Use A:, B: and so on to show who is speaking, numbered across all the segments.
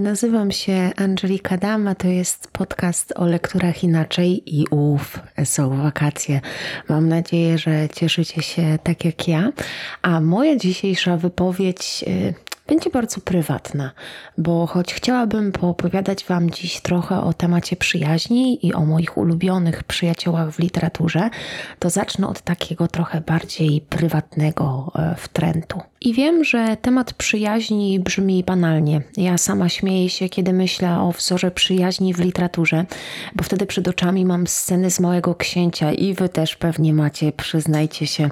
A: Nazywam się Angelika Dama, to jest podcast o lekturach inaczej i ów, są wakacje. Mam nadzieję, że cieszycie się tak jak ja. A moja dzisiejsza wypowiedź y, będzie bardzo prywatna, bo choć chciałabym poopowiadać Wam dziś trochę o temacie przyjaźni i o moich ulubionych przyjaciołach w literaturze, to zacznę od takiego trochę bardziej prywatnego e, wtrętu. I wiem, że temat przyjaźni brzmi banalnie. Ja sama śmieję się, kiedy myślę o wzorze przyjaźni w literaturze, bo wtedy przed oczami mam sceny z Małego Księcia i wy też pewnie macie, przyznajcie się.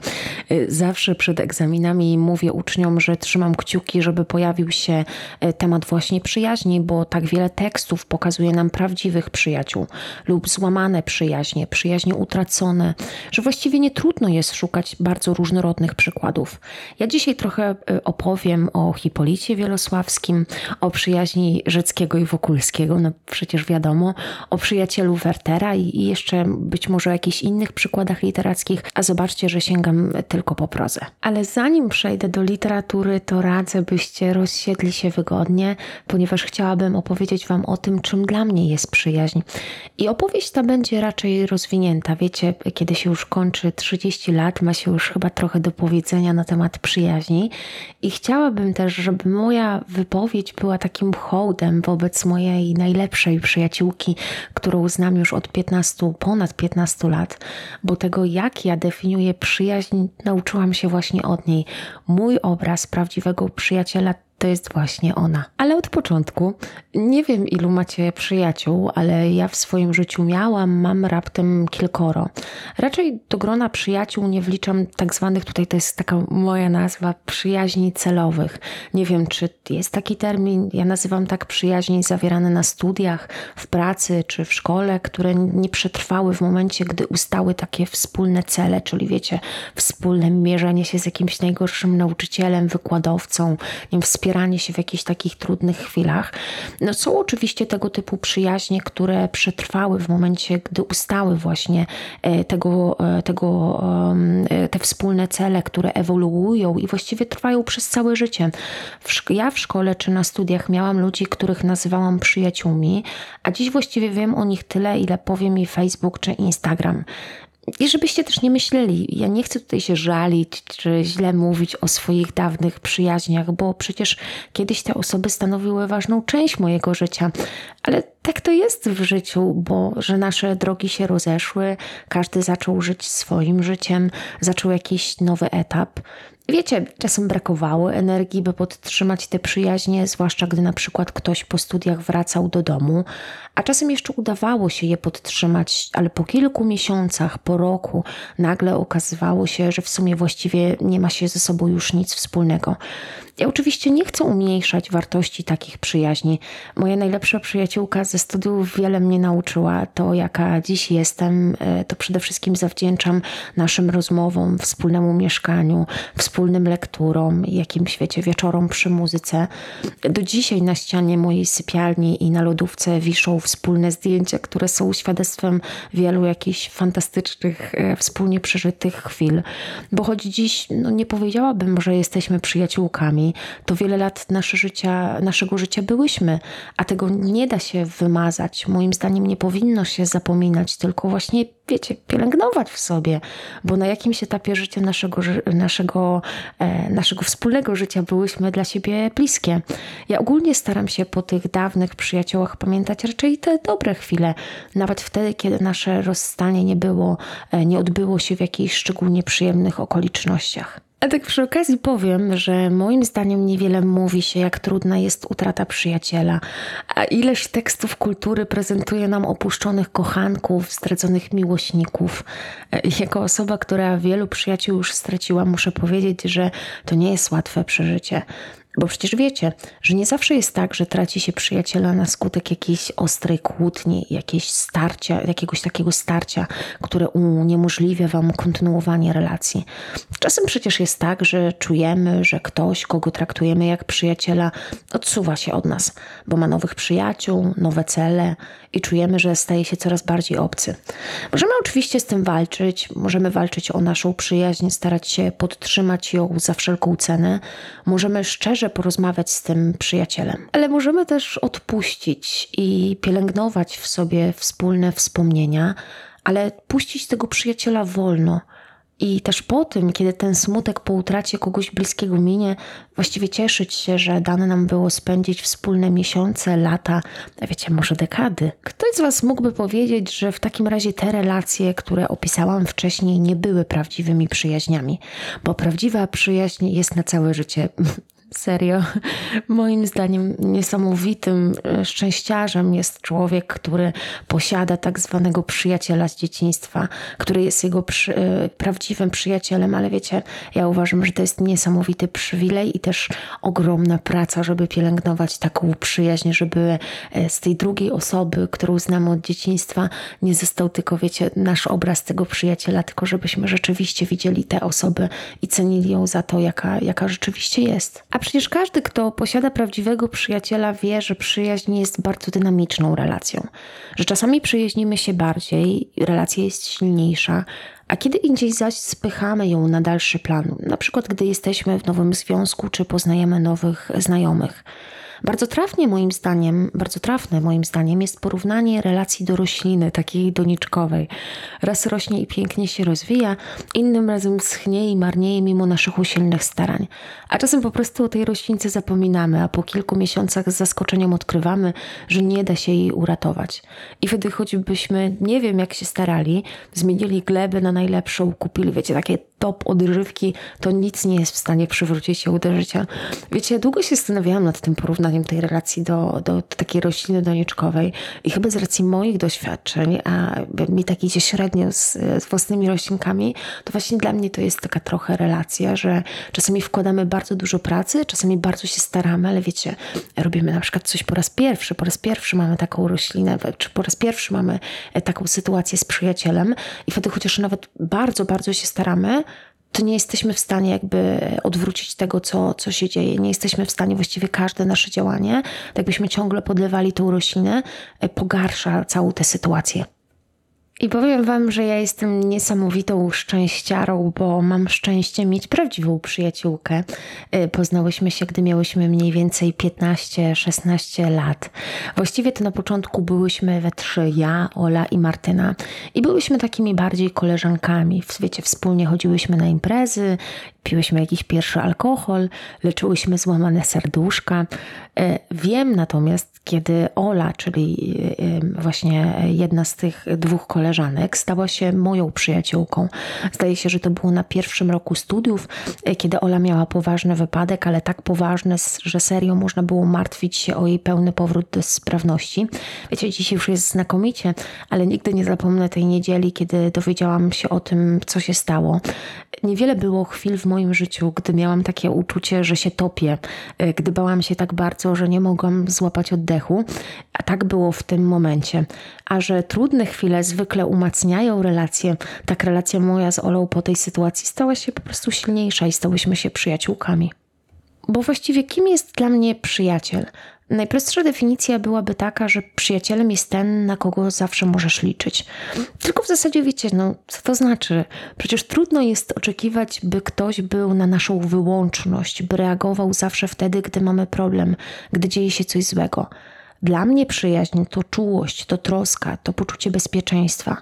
A: Y, zawsze przed egzaminami mówię uczniom, że trzymam kciuki, żeby pojawił się y, temat właśnie przyjaźni, bo tak wiele tekstów pokazuje nam prawdziwych przyjaciół lub złamane przyjaźnie, przyjaźnie utracone, że właściwie nie trudno jest szukać bardzo różnorodnych przykładów. Ja dzisiaj trochę trochę y, opowiem o Hipolicie Wielosławskim, o przyjaźni Rzeckiego i Wokulskiego, no przecież wiadomo, o przyjacielu Wertera i jeszcze być może o jakichś innych przykładach literackich, a zobaczcie, że sięgam tylko po prozę. Ale zanim przejdę do literatury, to radzę, byście rozsiedli się wygodnie, ponieważ chciałabym opowiedzieć Wam o tym, czym dla mnie jest przyjaźń. I opowieść ta będzie raczej rozwinięta. Wiecie, kiedy się już kończy 30 lat, ma się już chyba trochę do powiedzenia na temat przyjaźni. I chciałabym też, żeby moja wypowiedź była takim hołdem wobec mojej najlepszej przyjaciółki, którą znam już od 15, ponad 15 lat, bo tego, jak ja definiuję przyjaźń, nauczyłam się właśnie od niej. Mój obraz prawdziwego przyjaciela to jest właśnie ona. Ale od początku, nie wiem ilu macie przyjaciół, ale ja w swoim życiu miałam, mam raptem kilkoro. Raczej do grona przyjaciół nie wliczam tak zwanych, tutaj to jest taka moja nazwa, przyjaźni celowych. Nie wiem, czy jest taki termin, ja nazywam tak przyjaźni zawierane na studiach, w pracy czy w szkole, które nie przetrwały w momencie, gdy ustały takie wspólne cele, czyli wiecie, wspólne mierzenie się z jakimś najgorszym nauczycielem, wykładowcą, nie wiem, się w jakichś takich trudnych chwilach. No są oczywiście tego typu przyjaźnie, które przetrwały w momencie, gdy ustały właśnie e, tego, e, tego, e, te wspólne cele, które ewoluują i właściwie trwają przez całe życie. Ja w szkole czy na studiach miałam ludzi, których nazywałam przyjaciółmi, a dziś właściwie wiem o nich tyle, ile powie mi Facebook czy Instagram. I żebyście też nie myśleli, ja nie chcę tutaj się żalić czy źle mówić o swoich dawnych przyjaźniach, bo przecież kiedyś te osoby stanowiły ważną część mojego życia. Ale tak to jest w życiu, bo że nasze drogi się rozeszły, każdy zaczął żyć swoim życiem, zaczął jakiś nowy etap. Wiecie, czasem brakowało energii, by podtrzymać te przyjaźnie, zwłaszcza gdy na przykład ktoś po studiach wracał do domu, a czasem jeszcze udawało się je podtrzymać, ale po kilku miesiącach, po roku, nagle okazywało się, że w sumie właściwie nie ma się ze sobą już nic wspólnego. Ja oczywiście nie chcę umniejszać wartości takich przyjaźni. Moja najlepsza przyjaciółka ze studiów wiele mnie nauczyła. To, jaka dziś jestem, e, to przede wszystkim zawdzięczam naszym rozmowom, wspólnemu mieszkaniu, wspólnym lekturom, jakimś świecie wieczorom przy muzyce. Do dzisiaj na ścianie mojej sypialni i na lodówce wiszą wspólne zdjęcia, które są świadectwem wielu jakichś fantastycznych, e, wspólnie przeżytych chwil. Bo choć dziś no, nie powiedziałabym, że jesteśmy przyjaciółkami, to wiele lat nasze życia, naszego życia byłyśmy, a tego nie da się wymazać. Moim zdaniem nie powinno się zapominać, tylko właśnie, wiecie, pielęgnować w sobie, bo na jakimś etapie życia naszego, naszego, e, naszego wspólnego życia byłyśmy dla siebie bliskie. Ja ogólnie staram się po tych dawnych przyjaciołach pamiętać raczej te dobre chwile, nawet wtedy, kiedy nasze rozstanie nie było, e, nie odbyło się w jakichś szczególnie przyjemnych okolicznościach. A tak przy okazji powiem, że moim zdaniem niewiele mówi się, jak trudna jest utrata przyjaciela, a ileż tekstów kultury prezentuje nam opuszczonych kochanków, zdradzonych miłośników. Jako osoba, która wielu przyjaciół już straciła, muszę powiedzieć, że to nie jest łatwe przeżycie. Bo przecież wiecie, że nie zawsze jest tak, że traci się przyjaciela na skutek jakiejś ostrej kłótni, jakiejś starcia, jakiegoś takiego starcia, które uniemożliwia wam kontynuowanie relacji. Czasem przecież jest tak, że czujemy, że ktoś, kogo traktujemy jak przyjaciela, odsuwa się od nas, bo ma nowych przyjaciół, nowe cele i czujemy, że staje się coraz bardziej obcy. Możemy oczywiście z tym walczyć, możemy walczyć o naszą przyjaźń, starać się podtrzymać ją za wszelką cenę, możemy szczerze porozmawiać z tym przyjacielem. Ale możemy też odpuścić i pielęgnować w sobie wspólne wspomnienia, ale puścić tego przyjaciela wolno i też po tym, kiedy ten smutek po utracie kogoś bliskiego minie, właściwie cieszyć się, że dane nam było spędzić wspólne miesiące, lata, a wiecie, może dekady. Ktoś z Was mógłby powiedzieć, że w takim razie te relacje, które opisałam wcześniej, nie były prawdziwymi przyjaźniami, bo prawdziwa przyjaźń jest na całe życie. Serio, moim zdaniem niesamowitym e, szczęściarzem jest człowiek, który posiada tak zwanego przyjaciela z dzieciństwa, który jest jego przy, e, prawdziwym przyjacielem, ale wiecie, ja uważam, że to jest niesamowity przywilej i też ogromna praca, żeby pielęgnować taką przyjaźń, żeby e, z tej drugiej osoby, którą znamy od dzieciństwa, nie został tylko, wiecie, nasz obraz tego przyjaciela, tylko żebyśmy rzeczywiście widzieli tę osobę i cenili ją za to, jaka, jaka rzeczywiście jest. A przecież każdy, kto posiada prawdziwego przyjaciela, wie, że przyjaźń jest bardzo dynamiczną relacją. Że czasami przyjaźnimy się bardziej, relacja jest silniejsza, a kiedy indziej zaś spychamy ją na dalszy plan, na przykład gdy jesteśmy w nowym związku czy poznajemy nowych znajomych. Bardzo trafnie moim zdaniem, bardzo trafne moim zdaniem jest porównanie relacji do rośliny, takiej doniczkowej. Raz rośnie i pięknie się rozwija, innym razem schnie i marnieje mimo naszych usilnych starań. A czasem po prostu o tej roślince zapominamy, a po kilku miesiącach z zaskoczeniem odkrywamy, że nie da się jej uratować. I wtedy choćbyśmy nie wiem jak się starali, zmienili glebę na najlepszą, kupili, wiecie, takie top odżywki, to nic nie jest w stanie przywrócić ją do życia. Wiecie, ja długo się zastanawiałam nad tym porównaniem tej relacji do, do, do takiej rośliny doniczkowej i chyba z racji moich doświadczeń, a mi tak idzie średnio z, z własnymi roślinkami, to właśnie dla mnie to jest taka trochę relacja, że czasami wkładamy bardzo dużo pracy, czasami bardzo się staramy, ale wiecie, robimy na przykład coś po raz pierwszy, po raz pierwszy mamy taką roślinę, czy po raz pierwszy mamy e, taką sytuację z przyjacielem i wtedy chociaż nawet bardzo, bardzo się staramy, to nie jesteśmy w stanie jakby odwrócić tego, co, co się dzieje. Nie jesteśmy w stanie właściwie każde nasze działanie, tak jakbyśmy ciągle podlewali tą roślinę, e, pogarsza całą tę sytuację. I powiem Wam, że ja jestem niesamowitą szczęściarą, bo mam szczęście mieć prawdziwą przyjaciółkę. Y, poznałyśmy się, gdy miałyśmy mniej więcej 15-16 lat. Właściwie to na początku byłyśmy we trzy, ja, Ola i Martyna. I byłyśmy takimi bardziej koleżankami. W świecie wspólnie chodziłyśmy na imprezy, piłyśmy jakiś pierwszy alkohol, leczyłyśmy złamane serduszka. Y, wiem natomiast, kiedy Ola, czyli y, właśnie jedna z tych dwóch koleżanek, koleżanek stała się moją przyjaciółką. Zdaje się, że to było na pierwszym roku studiów, e, kiedy Ola miała poważny wypadek, ale tak poważny, że serio można było martwić się o jej pełny powrót do sprawności. Wiecie, dzisiaj już jest znakomicie, ale nigdy nie zapomnę tej niedzieli, kiedy dowiedziałam się o tym, co się stało. Niewiele było chwil w moim życiu, gdy miałam takie uczucie, że się topię, e, gdy bałam się tak bardzo, że nie mogłam złapać oddechu, a tak było w tym momencie. A że trudne chwile zwykle umacniają relacje. Tak relacja moja z Olą po tej sytuacji stała się po prostu silniejsza i stałyśmy się przyjaciółkami. Bo właściwie kim jest dla mnie przyjaciel? Najprostsza definicja byłaby taka, że przyjacielem jest ten, na kogo zawsze możesz liczyć. Tylko w zasadzie wiecie, no co to znaczy? Przecież trudno jest oczekiwać, by ktoś był na naszą wyłączność, by reagował zawsze wtedy, gdy mamy problem, gdy dzieje się coś złego. Dla mnie przyjaźń to czułość, to troska, to poczucie bezpieczeństwa.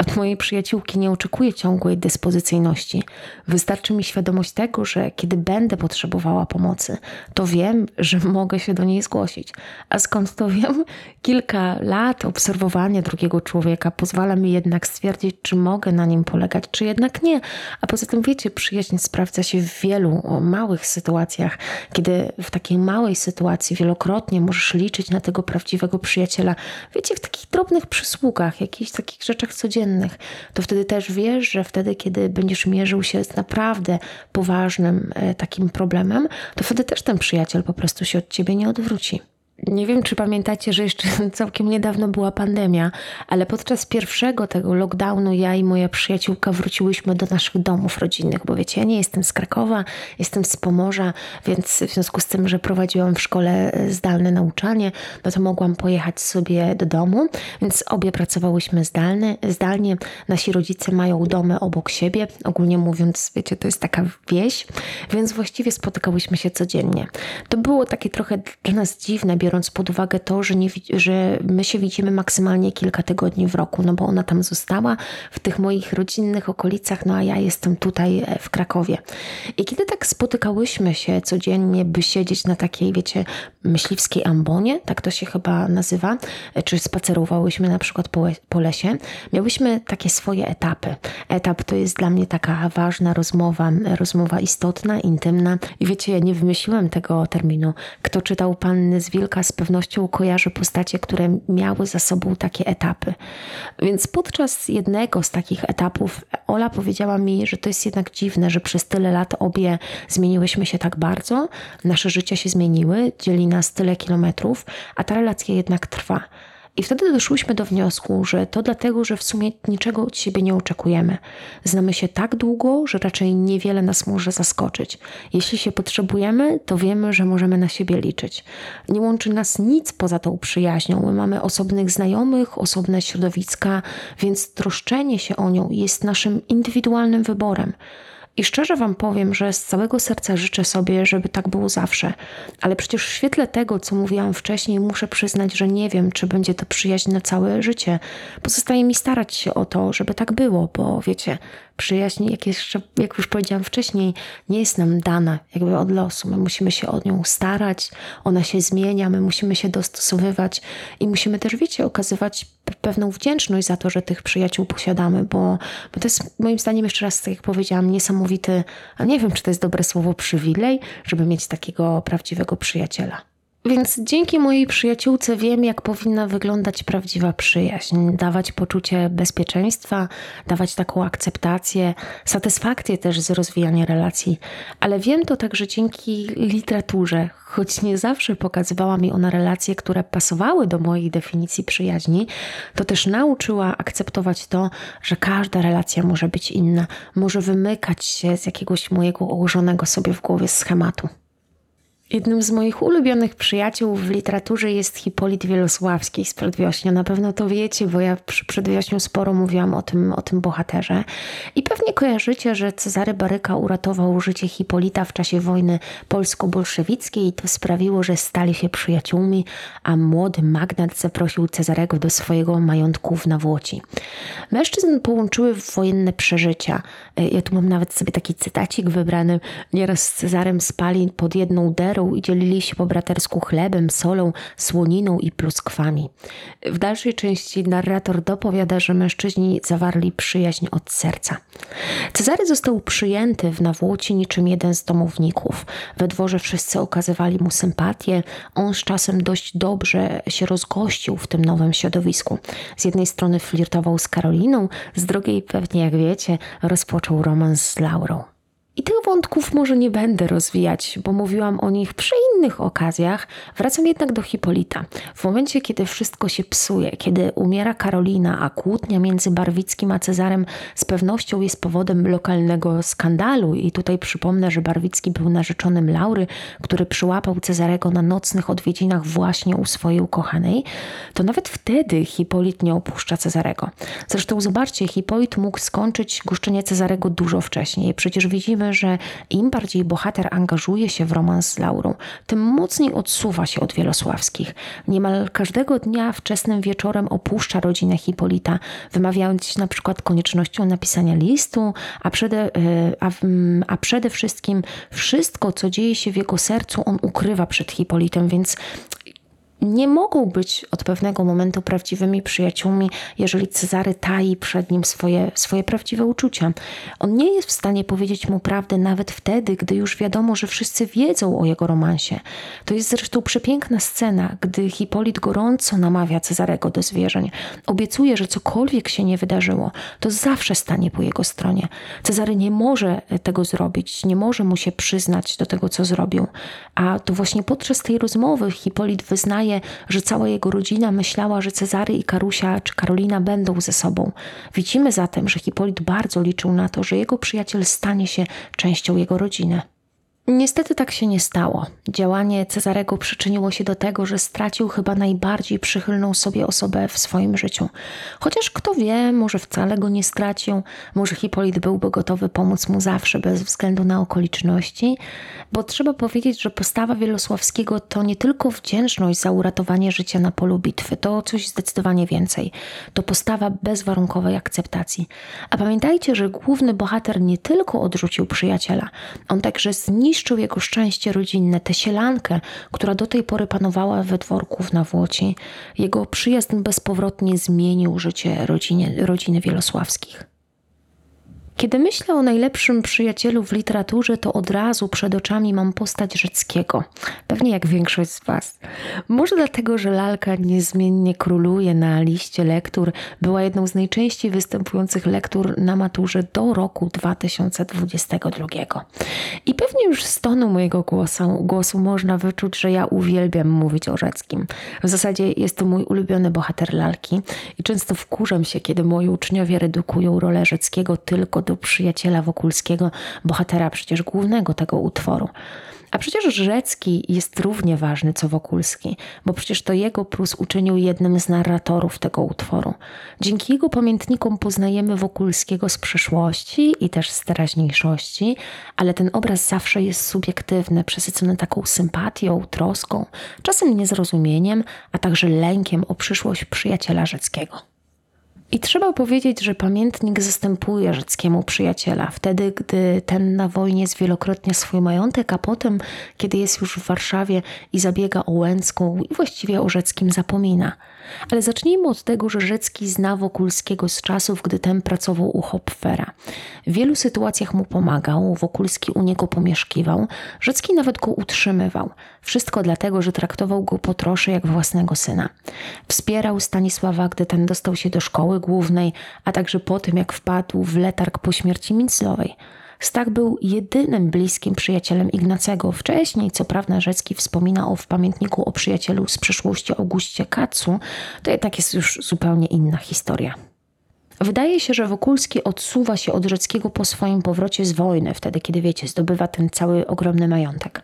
A: Od mojej przyjaciółki nie oczekuję ciągłej dyspozycyjności. Wystarczy mi świadomość tego, że kiedy będę potrzebowała pomocy, to wiem, że mogę się do niej zgłosić. A skąd to wiem? Kilka lat obserwowania drugiego człowieka pozwala mi jednak stwierdzić, czy mogę na nim polegać, czy jednak nie. A poza tym, wiecie, przyjaźń sprawdza się w wielu małych sytuacjach, kiedy w takiej małej sytuacji wielokrotnie możesz liczyć na tego prawdziwego przyjaciela. Wiecie, w takich drobnych przysługach, jakichś takich rzeczach codziennych to wtedy też wiesz, że wtedy, kiedy będziesz mierzył się z naprawdę poważnym e, takim problemem, to wtedy też ten przyjaciel po prostu się od ciebie nie odwróci. Nie wiem, czy pamiętacie, że jeszcze całkiem niedawno była pandemia, ale podczas pierwszego tego lockdownu ja i moja przyjaciółka wróciłyśmy do naszych domów rodzinnych, bo wiecie, ja nie jestem z Krakowa, jestem z Pomorza, więc w związku z tym, że prowadziłam w szkole e, zdalne nauczanie, no to mogłam pojechać sobie do domu, więc obie pracowałyśmy zdalne, zdalnie. Nasi rodzice mają domy obok siebie, ogólnie mówiąc, wiecie, to jest taka wieś, więc właściwie spotykałyśmy się codziennie. To było takie trochę dla nas dziwne, biorąc pod uwagę to, że, nie, że my się widzimy maksymalnie kilka tygodni w roku, no bo ona tam została w tych moich rodzinnych okolicach, no a ja jestem tutaj e, w Krakowie. I kiedy tak spotykałyśmy się codziennie, by siedzieć na takiej, wiecie, myśliwskiej ambonie, tak to się chyba nazywa, e, czy spacerowałyśmy na przykład po, po lesie, miałyśmy takie swoje etapy. Etap to jest dla mnie taka ważna rozmowa, rozmowa istotna, intymna. I wiecie, ja nie wymyśliłam tego terminu. Kto czytał Panny z Wilka z pewnością kojarzy postacie, które miały za sobą takie etapy. Więc podczas jednego z takich etapów Ola powiedziała mi, że to jest jednak dziwne, że przez tyle lat obie zmieniłyśmy się tak bardzo, nasze życie się zmieniły, dzieli nas tyle kilometrów, a ta relacja jednak trwa. I wtedy doszłyśmy do wniosku, że to dlatego, że w sumie niczego od siebie nie oczekujemy. Znamy się tak długo, że raczej niewiele nas może zaskoczyć. Jeśli się potrzebujemy, to wiemy, że możemy na siebie liczyć. Nie łączy nas nic poza tą przyjaźnią. My mamy osobnych znajomych, osobne środowiska, więc troszczenie się o nią jest naszym indywidualnym wyborem. I szczerze Wam powiem, że z całego serca życzę sobie, żeby tak było zawsze. Ale przecież w świetle tego, co mówiłam wcześniej, muszę przyznać, że nie wiem, czy będzie to przyjaźń na całe życie. Pozostaje mi starać się o to, żeby tak było, bo wiecie, przyjaźń, jak, jeszcze, jak już powiedziałam wcześniej, nie jest nam dana jakby od losu. My musimy się o nią starać, ona się zmienia, my musimy się dostosowywać i musimy też, wiecie, okazywać pewną wdzięczność za to, że tych przyjaciół posiadamy, bo, bo to jest moim zdaniem, jeszcze raz, tak jak powiedziałam, niesamowity, a nie wiem, czy to jest dobre słowo, przywilej, żeby mieć takiego prawdziwego przyjaciela. Więc dzięki mojej przyjaciółce wiem, jak powinna wyglądać prawdziwa przyjaźń, dawać poczucie bezpieczeństwa, dawać taką akceptację, satysfakcję też z rozwijania relacji. Ale wiem to także dzięki literaturze, choć nie zawsze pokazywała mi ona relacje, które pasowały do mojej definicji przyjaźni, to też nauczyła akceptować to, że każda relacja może być inna, może wymykać się z jakiegoś mojego ułożonego sobie w głowie schematu. Jednym z moich ulubionych przyjaciół w literaturze jest Hipolit Wielosławski z Przedwiośnia. Na pewno to wiecie, bo ja przy Przedwiośniu sporo mówiłam o tym, o tym bohaterze. I pewnie kojarzycie, że Cezary Baryka uratował życie Hipolita w czasie wojny polsko-bolszewickiej i to sprawiło, że stali się przyjaciółmi, a młody magnat zaprosił Cezarego do swojego majątku w Nawłoci. Mężczyzn połączyły wojenne przeżycia. Ja tu mam nawet sobie taki cytacik wybrany. Nieraz z Cezarem spali pod jedną derą i dzielili się po bratersku chlebem, solą, słoniną i pluskwami. W dalszej części narrator dopowiada, że mężczyźni zawarli przyjaźń od serca. Cezary został przyjęty w Nawłoci niczym jeden z domowników. We dworze wszyscy okazywali mu sympatię. On z czasem dość dobrze się rozgościł w tym nowym środowisku. Z jednej strony flirtował z Karoliną, z drugiej pewnie jak wiecie rozpoczął romans z Laurą. I tych wątków może nie będę rozwijać, bo mówiłam o nich przy innych okazjach. Wracam jednak do Hipolita. W momencie, kiedy wszystko się psuje, kiedy umiera Karolina, a kłótnia między Barwickim a Cezarem z pewnością jest powodem lokalnego skandalu, i tutaj przypomnę, że Barwicki był narzeczonym Laury, który przyłapał Cezarego na nocnych odwiedzinach właśnie u swojej ukochanej, to nawet wtedy Hipolit nie opuszcza Cezarego. Zresztą zobaczcie, Hipolit mógł skończyć guszczenie Cezarego dużo wcześniej. Przecież widzimy, że im bardziej bohater angażuje się w romans z Laurą, tym mocniej odsuwa się od Wielosławskich. Niemal każdego dnia wczesnym wieczorem opuszcza rodzinę Hipolita, wymawiając na przykład koniecznością napisania listu, a przede, e, a, a przede wszystkim wszystko, co dzieje się w jego sercu, on ukrywa przed Hipolitem, więc nie mogą być od pewnego momentu prawdziwymi przyjaciółmi, jeżeli Cezary tai przed nim swoje, swoje prawdziwe uczucia. On nie jest w stanie powiedzieć mu prawdy nawet wtedy, gdy już wiadomo, że wszyscy wiedzą o jego romansie. To jest zresztą przepiękna scena, gdy Hipolit gorąco namawia Cezarego do zwierzeń. Obiecuje, że cokolwiek się nie wydarzyło, to zawsze stanie po jego stronie. Cezary nie może tego zrobić, nie może mu się przyznać do tego, co zrobił. A to właśnie podczas tej rozmowy Hipolit wyznaje, że cała jego rodzina myślała, że Cezary i Karusia czy Karolina będą ze sobą. Widzimy zatem, że Hipolit bardzo liczył na to, że jego przyjaciel stanie się częścią jego rodziny. Niestety tak się nie stało. Działanie Cezarego przyczyniło się do tego, że stracił chyba najbardziej przychylną sobie osobę w swoim życiu. Chociaż kto wie, może wcale go nie stracił, może Hipolit byłby gotowy pomóc mu zawsze, bez względu na okoliczności, bo trzeba powiedzieć, że postawa Wielosławskiego to nie tylko wdzięczność za uratowanie życia na polu bitwy, to coś zdecydowanie więcej. To postawa bezwarunkowej akceptacji. A pamiętajcie, że główny bohater nie tylko odrzucił przyjaciela, on także zniszczył zniszczył jego szczęście rodzinne, tę sielankę, która do tej pory panowała we dworku w Nawłoci. Jego przyjazd bezpowrotnie zmienił życie rodziny Wielosławskich. Kiedy myślę o najlepszym przyjacielu w literaturze, to od razu przed oczami mam postać Rzeckiego. Pewnie jak większość z Was. Może dlatego, że lalka niezmiennie króluje na liście lektur, była jedną z najczęściej występujących lektur na maturze do roku 2022. I pewnie już z tonu mojego głosu, głosu można wyczuć, że ja uwielbiam mówić o Rzeckim. W zasadzie jest to mój ulubiony bohater lalki i często wkurzam się, kiedy moi uczniowie redukują rolę Rzeckiego tylko do przyjaciela Wokulskiego, bohatera przecież głównego tego utworu. A przecież Rzecki jest równie ważny co Wokulski, bo przecież to jego plus uczynił jednym z narratorów tego utworu. Dzięki jego pamiętnikom poznajemy Wokulskiego z przeszłości i też z teraźniejszości, ale ten obraz zawsze jest subiektywny, przesycony taką sympatią, troską, czasem niezrozumieniem, a także lękiem o przyszłość przyjaciela Rzeckiego. I trzeba powiedzieć, że pamiętnik zastępuje rzeckiemu przyjaciela, wtedy gdy ten na wojnie zwielokrotnia swój majątek, a potem, kiedy jest już w Warszawie i zabiega o Łęcką i właściwie o Rzeckim zapomina. Ale zacznijmy od tego, że Rzecki zna Wokulskiego z czasów, gdy ten pracował u Hopfera. W wielu sytuacjach mu pomagał, Wokulski u niego pomieszkiwał, Rzecki nawet go utrzymywał. Wszystko dlatego, że traktował go po trosze jak własnego syna. Wspierał Stanisława, gdy ten dostał się do szkoły głównej, a także po tym, jak wpadł w letarg po śmierci Minclowej. Stach był jedynym bliskim przyjacielem Ignacego. Wcześniej, co prawda, Rzecki wspomina o w pamiętniku o przyjacielu z przeszłości Augustie Kacu, to jednak jest już zupełnie inna historia. Wydaje się, że Wokulski odsuwa się od Rzeckiego po swoim powrocie z wojny, wtedy kiedy wiecie, zdobywa ten cały ogromny majątek.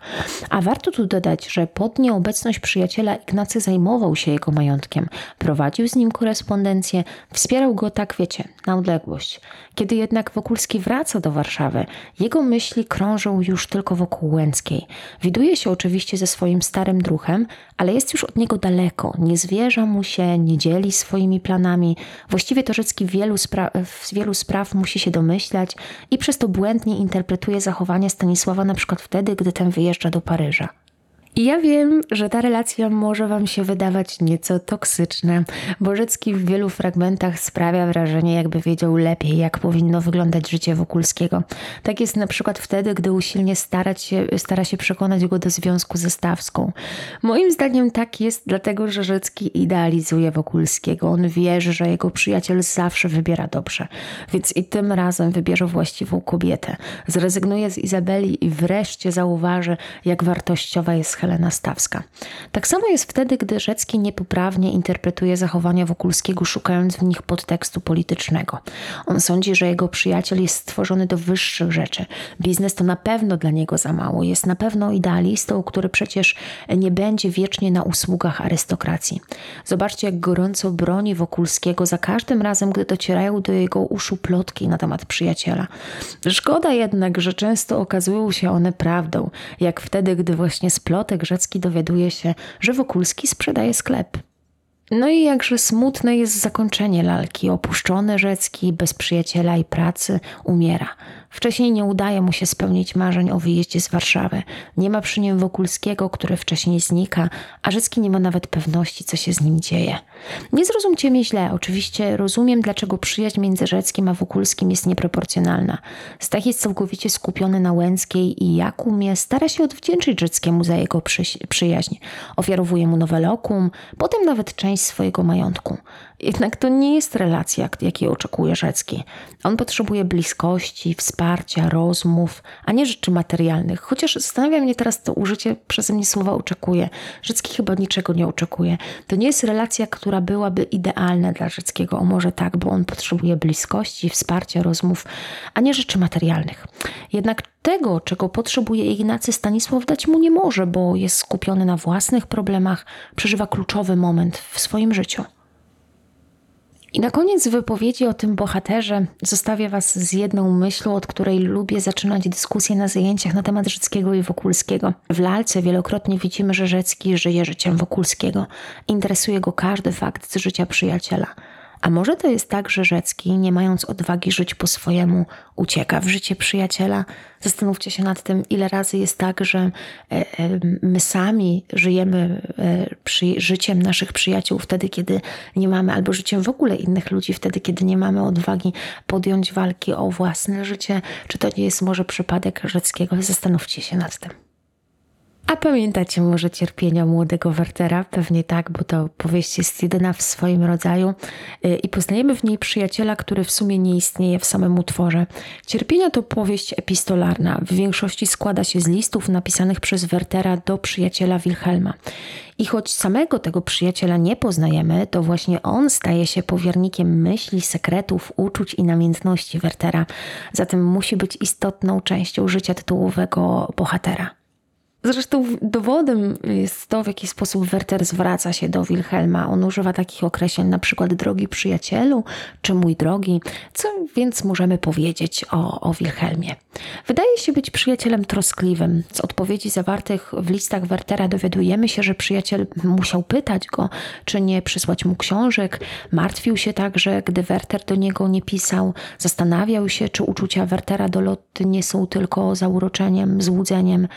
A: A warto tu dodać, że pod nieobecność przyjaciela Ignacy zajmował się jego majątkiem, prowadził z nim korespondencję, wspierał go tak, wiecie, na odległość. Kiedy jednak Wokulski wraca do Warszawy, jego myśli krążą już tylko wokół Łęckiej. Widuje się oczywiście ze swoim starym druhem, ale jest już od niego daleko, nie zwierza mu się, nie dzieli swoimi planami. Właściwie to Rzecki wielu z wielu spraw musi się domyślać i przez to błędnie interpretuje zachowania Stanisława na przykład wtedy, gdy ten wyjeżdża do Paryża. I ja wiem, że ta relacja może Wam się wydawać nieco toksyczna. Bożecki w wielu fragmentach sprawia wrażenie, jakby wiedział lepiej, jak powinno wyglądać życie Wokulskiego. Tak jest na przykład wtedy, gdy usilnie starać się, stara się przekonać go do związku ze Stawską. Moim zdaniem tak jest, dlatego że Rzecki idealizuje Wokulskiego. On wierzy, że jego przyjaciel zawsze wybiera dobrze, więc i tym razem wybierze właściwą kobietę. Zrezygnuje z Izabeli i wreszcie zauważy, jak wartościowa jest Helena Stawska. Tak samo jest wtedy, gdy Rzecki niepoprawnie interpretuje zachowania Wokulskiego, szukając w nich podtekstu politycznego. On sądzi, że jego przyjaciel jest stworzony do wyższych rzeczy. Biznes to na pewno dla niego za mało. Jest na pewno idealistą, który przecież nie będzie wiecznie na usługach arystokracji. Zobaczcie, jak gorąco broni Wokulskiego za każdym razem, gdy docierają do jego uszu plotki na temat przyjaciela. Szkoda jednak, że często okazują się one prawdą, jak wtedy, gdy właśnie z Piotrek Rzecki dowiaduje się, że Wokulski sprzedaje sklep. No i jakże smutne jest zakończenie lalki. Opuszczony Rzecki, bez przyjaciela i pracy, umiera. Wcześniej nie udaje mu się spełnić marzeń o wyjeździe z Warszawy. Nie ma przy nim Wokulskiego, który wcześniej znika, a Rzecki nie ma nawet pewności, co się z nim dzieje. Nie zrozumcie mnie źle, oczywiście rozumiem, dlaczego przyjaźń między Rzeckim a Wokulskim jest nieproporcjonalna. Stach jest całkowicie skupiony na Łęckiej i jak umie, stara się odwdzięczyć Rzeckiemu za jego przy przyjaźń. Ofiarowuje mu nowe lokum, potem nawet część swojego majątku. Jednak to nie jest relacja, jakiej oczekuje Rzecki. On potrzebuje bliskości, wsparcia, rozmów, a nie rzeczy materialnych. Chociaż zastanawia mnie teraz to użycie przeze mnie słowa oczekuje. Rzecki chyba niczego nie oczekuje. To nie jest relacja, która byłaby idealna dla Rzeckiego. O może tak, bo on potrzebuje bliskości, wsparcia, rozmów, a nie rzeczy materialnych. Jednak tego, czego potrzebuje Ignacy Stanisław, dać mu nie może, bo jest skupiony na własnych problemach, przeżywa kluczowy moment w swoim życiu. I na koniec wypowiedzi o tym bohaterze zostawię Was z jedną myślą, od której lubię zaczynać dyskusję na zajęciach na temat Rzeckiego i Wokulskiego. W lalce wielokrotnie widzimy, że Rzecki żyje życiem Wokulskiego. Interesuje go każdy fakt z życia przyjaciela. A może to jest tak, że Rzecki, nie mając odwagi żyć po swojemu, ucieka w życie przyjaciela? Zastanówcie się nad tym, ile razy jest tak, że e, e, my sami żyjemy e, życiem naszych przyjaciół wtedy, kiedy nie mamy, albo życiem w ogóle innych ludzi wtedy, kiedy nie mamy odwagi podjąć walki o własne życie. Czy to nie jest może przypadek Rzeckiego? Zastanówcie się nad tym. A pamiętacie może cierpienia młodego Wertera? Pewnie tak, bo to powieść jest jedyna w swoim rodzaju y, i poznajemy w niej przyjaciela, który w sumie nie istnieje w samym utworze. Cierpienia to powieść epistolarna. W większości składa się z listów napisanych przez Wertera do przyjaciela Wilhelma. I choć samego tego przyjaciela nie poznajemy, to właśnie on staje się powiernikiem myśli, sekretów, uczuć i namiętności Wertera. Zatem musi być istotną częścią życia tytułowego bohatera. Zresztą dowodem jest to, w jaki sposób Werter zwraca się do Wilhelma. On używa takich określeń, na przykład drogi przyjacielu, czy mój drogi. Co więc możemy powiedzieć o, o Wilhelmie? Wydaje się być przyjacielem troskliwym. Z odpowiedzi zawartych w listach Wertera dowiadujemy się, że przyjaciel musiał pytać go, czy nie przysłać mu książek. Martwił się także, gdy Werter do niego nie pisał. Zastanawiał się, czy uczucia Wertera do Lotty nie są tylko zauroczeniem, złudzeniem.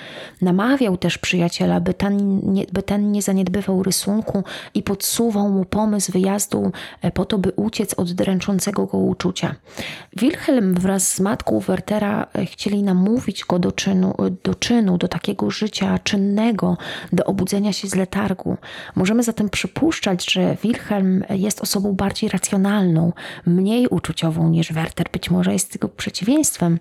A: Namawiał namawiał też przyjaciela, by ten, nie, by ten nie zaniedbywał rysunku i podsuwał mu pomysł wyjazdu e, po to, by uciec od dręczącego go uczucia. Wilhelm wraz z matką Wertera e, chcieli namówić go do czynu, do czynu, do takiego życia czynnego, do obudzenia się z letargu. Możemy zatem przypuszczać, że Wilhelm jest osobą bardziej racjonalną, mniej uczuciową niż Werter. Być może jest tego przeciwieństwem.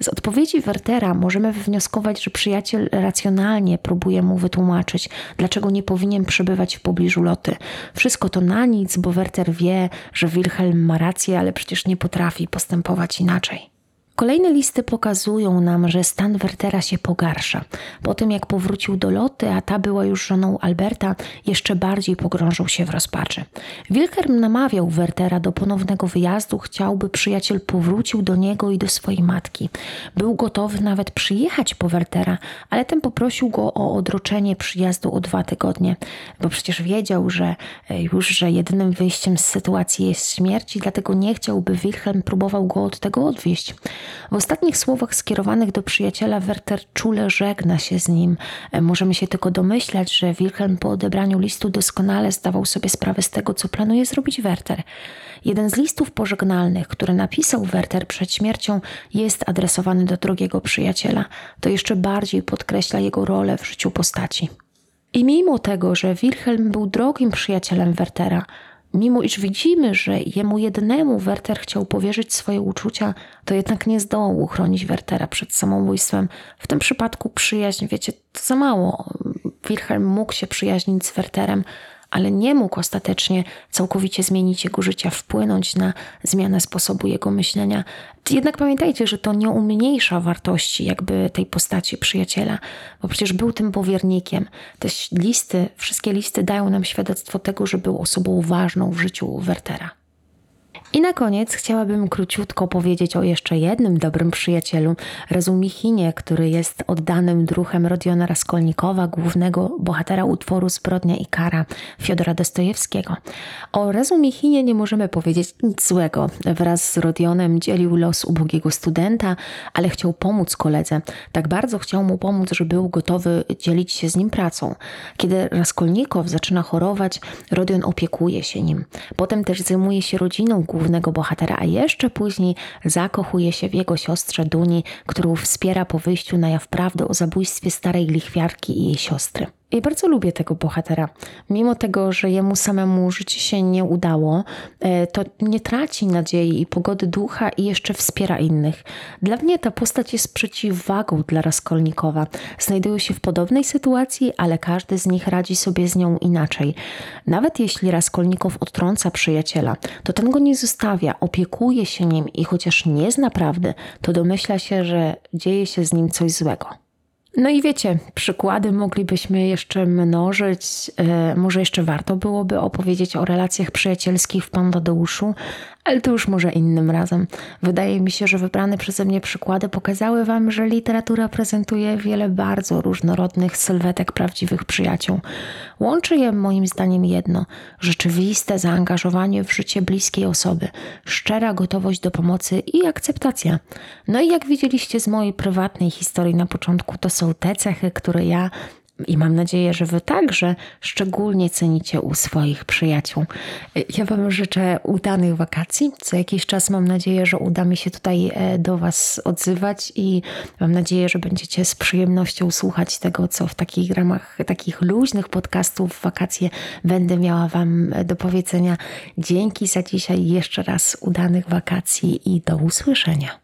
A: Z odpowiedzi Wertera możemy wywnioskować, że przyjaciel racjonalny racjonalnie próbuje mu wytłumaczyć, dlaczego nie powinien przebywać w pobliżu Loty. Wszystko to na nic, bo Werter wie, że Wilhelm ma rację, ale przecież nie potrafi postępować inaczej. Kolejne listy pokazują nam, że stan Wertera się pogarsza. Po tym jak powrócił do Loty, a ta była już żoną Alberta, jeszcze bardziej pogrążył się w rozpaczy. Wilhelm namawiał Wertera do ponownego wyjazdu, chciałby przyjaciel powrócił do niego i do swojej matki. Był gotowy nawet przyjechać po Wertera, ale ten poprosił go o odroczenie przyjazdu o dwa tygodnie, bo przecież wiedział, że e, już, że jedynym wyjściem z sytuacji jest śmierć i dlatego nie chciałby Wilhelm próbował go od tego odwieść. W ostatnich słowach skierowanych do przyjaciela Werter czule żegna się z nim. E, możemy się tylko domyślać, że Wilhelm po odebraniu listu doskonale zdawał sobie sprawę z tego, co planuje zrobić Werter. Jeden z listów pożegnalnych, który napisał Werter przed śmiercią, jest adresowany do drogiego przyjaciela. To jeszcze bardziej podkreśla jego rolę w życiu postaci. I mimo tego, że Wilhelm był drogim przyjacielem Wertera, Mimo iż widzimy, że jemu jednemu Werter chciał powierzyć swoje uczucia, to jednak nie zdołał uchronić Wertera przed samobójstwem. W tym przypadku przyjaźń, wiecie, to za mało. Wilhelm mógł się przyjaźnić z Werterem, ale nie mógł ostatecznie całkowicie zmienić jego życia, wpłynąć na zmianę sposobu jego myślenia. Jednak pamiętajcie, że to nie umniejsza wartości jakby tej postaci przyjaciela, bo przecież był tym powiernikiem. Te listy, wszystkie listy dają nam świadectwo tego, że był osobą ważną w życiu Wertera. I na koniec chciałabym króciutko powiedzieć o jeszcze jednym dobrym przyjacielu, Razumichinie, który jest oddanym druhem Rodiona Raskolnikowa, głównego bohatera utworu Zbrodnia i kara Fiodora Dostojewskiego. O Razumichinie nie możemy powiedzieć nic złego. Wraz z Rodionem dzielił los ubogiego studenta, ale chciał pomóc koledze. Tak bardzo chciał mu pomóc, że był gotowy dzielić się z nim pracą. Kiedy Raskolnikow zaczyna chorować, Rodion opiekuje się nim. Potem też zajmuje się rodziną głównego bohatera, a jeszcze później zakochuje się w jego siostrze Duni, którą wspiera po wyjściu na jaw prawdy o zabójstwie starej lichwiarki i jej siostry. Ja bardzo lubię tego bohatera. Mimo tego, że jemu samemu życie się nie udało, e, to nie traci nadziei i pogody ducha i jeszcze wspiera innych. Dla mnie ta postać jest przeciwwagą dla Raskolnikowa. Znajdują się w podobnej sytuacji, ale każdy z nich radzi sobie z nią inaczej. Nawet jeśli Raskolnikow odtrąca przyjaciela, to ten go nie zostawia, opiekuje się nim i chociaż nie zna prawdy, to domyśla się, że dzieje się z nim coś złego. No i wiecie, przykłady moglibyśmy jeszcze mnożyć. E, może jeszcze warto byłoby opowiedzieć o relacjach przyjacielskich w Pandadeuszu, ale to już może innym razem. Wydaje mi się, że wybrane przeze mnie przykłady pokazały Wam, że literatura prezentuje wiele bardzo różnorodnych sylwetek prawdziwych przyjaciół. Łączy je moim zdaniem jedno rzeczywiste zaangażowanie w życie bliskiej osoby, szczera gotowość do pomocy i akceptacja. No i jak widzieliście z mojej prywatnej historii na początku, to są te cechy, które ja i mam nadzieję, że Wy także szczególnie cenicie u swoich przyjaciół. Ja Wam życzę udanych wakacji. Co jakiś czas mam nadzieję, że uda mi się tutaj e, do Was odzywać i mam nadzieję, że będziecie z przyjemnością słuchać tego, co w takich ramach takich luźnych podcastów w wakacje będę miała Wam do powiedzenia. Dzięki za dzisiaj jeszcze raz udanych wakacji i do usłyszenia.